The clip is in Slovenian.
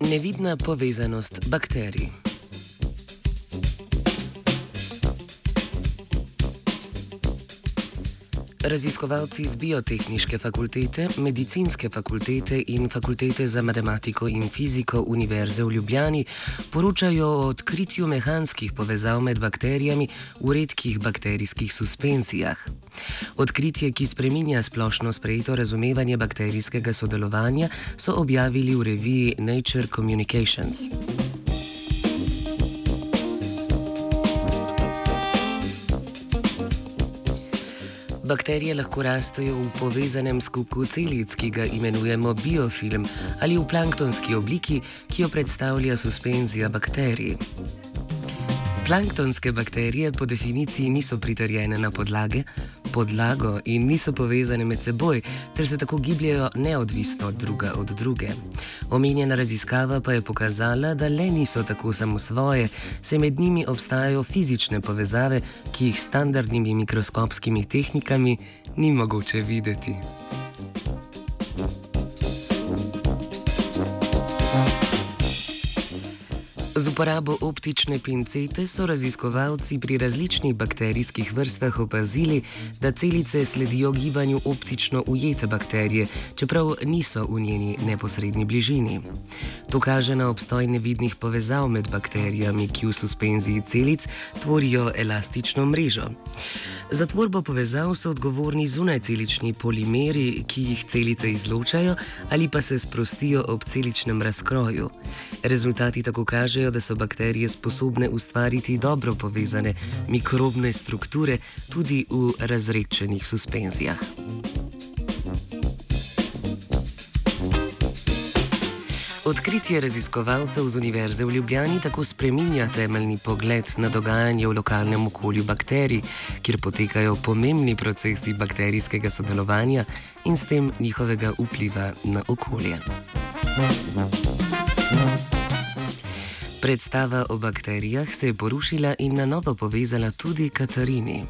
Nevidna povezanost bakterij. Raziskovalci z biotehnične fakultete, medicinske fakultete in fakultete za matematiko in fiziko Univerze v Ljubljani poročajo o odkritju mehanskih povezav med bakterijami v redkih bakterijskih suspenzijah. Odkritje, ki spreminja splošno sprejeto razumevanje bakterijskega sodelovanja, so objavili v reviji Nature Communications. Bakterije lahko rastejo v povezanem skupku celic, ki ga imenujemo biofilm, ali v planktonski obliki, ki jo predstavlja suspenzija bakterij. Planktonske bakterije po definiciji niso pritrjene na podlage, podlago in niso povezane med seboj, ter se tako gibljajo neodvisno druga od druge. Omenjena raziskava pa je pokazala, da le niso tako samo svoje, se med njimi obstajajo fizične povezave, ki jih s standardnimi mikroskopskimi tehnikami ni mogoče videti. Z uporabo optične pincete so raziskovalci pri različnih bakterijskih vrstah opazili, da celice sledijo gibanju optično ujete bakterije, čeprav niso v njeni neposrednji bližini. To kaže na obstoj nevidnih povezav med bakterijami, ki v suspenziji celic tvorijo elastično mrežo. Za tvorbo povezav so odgovorni zunajcelični polimeri, ki jih celice izločajo ali pa se sprostijo ob celičnem razkroju. Rezultati tako kažejo, da so bakterije sposobne ustvariti dobro povezane mikrobne strukture tudi v razrečenih suspenzijah. Odkritje raziskovalcev z Univerze v Ljubljani tako spreminja temeljni pogled na dogajanje v lokalnem okolju bakterij, kjer potekajo pomembni procesi bakterijskega sodelovanja in s tem njihovega vpliva na okolje. Predstava o bakterijah se je porušila in na novo povezala tudi Katarini.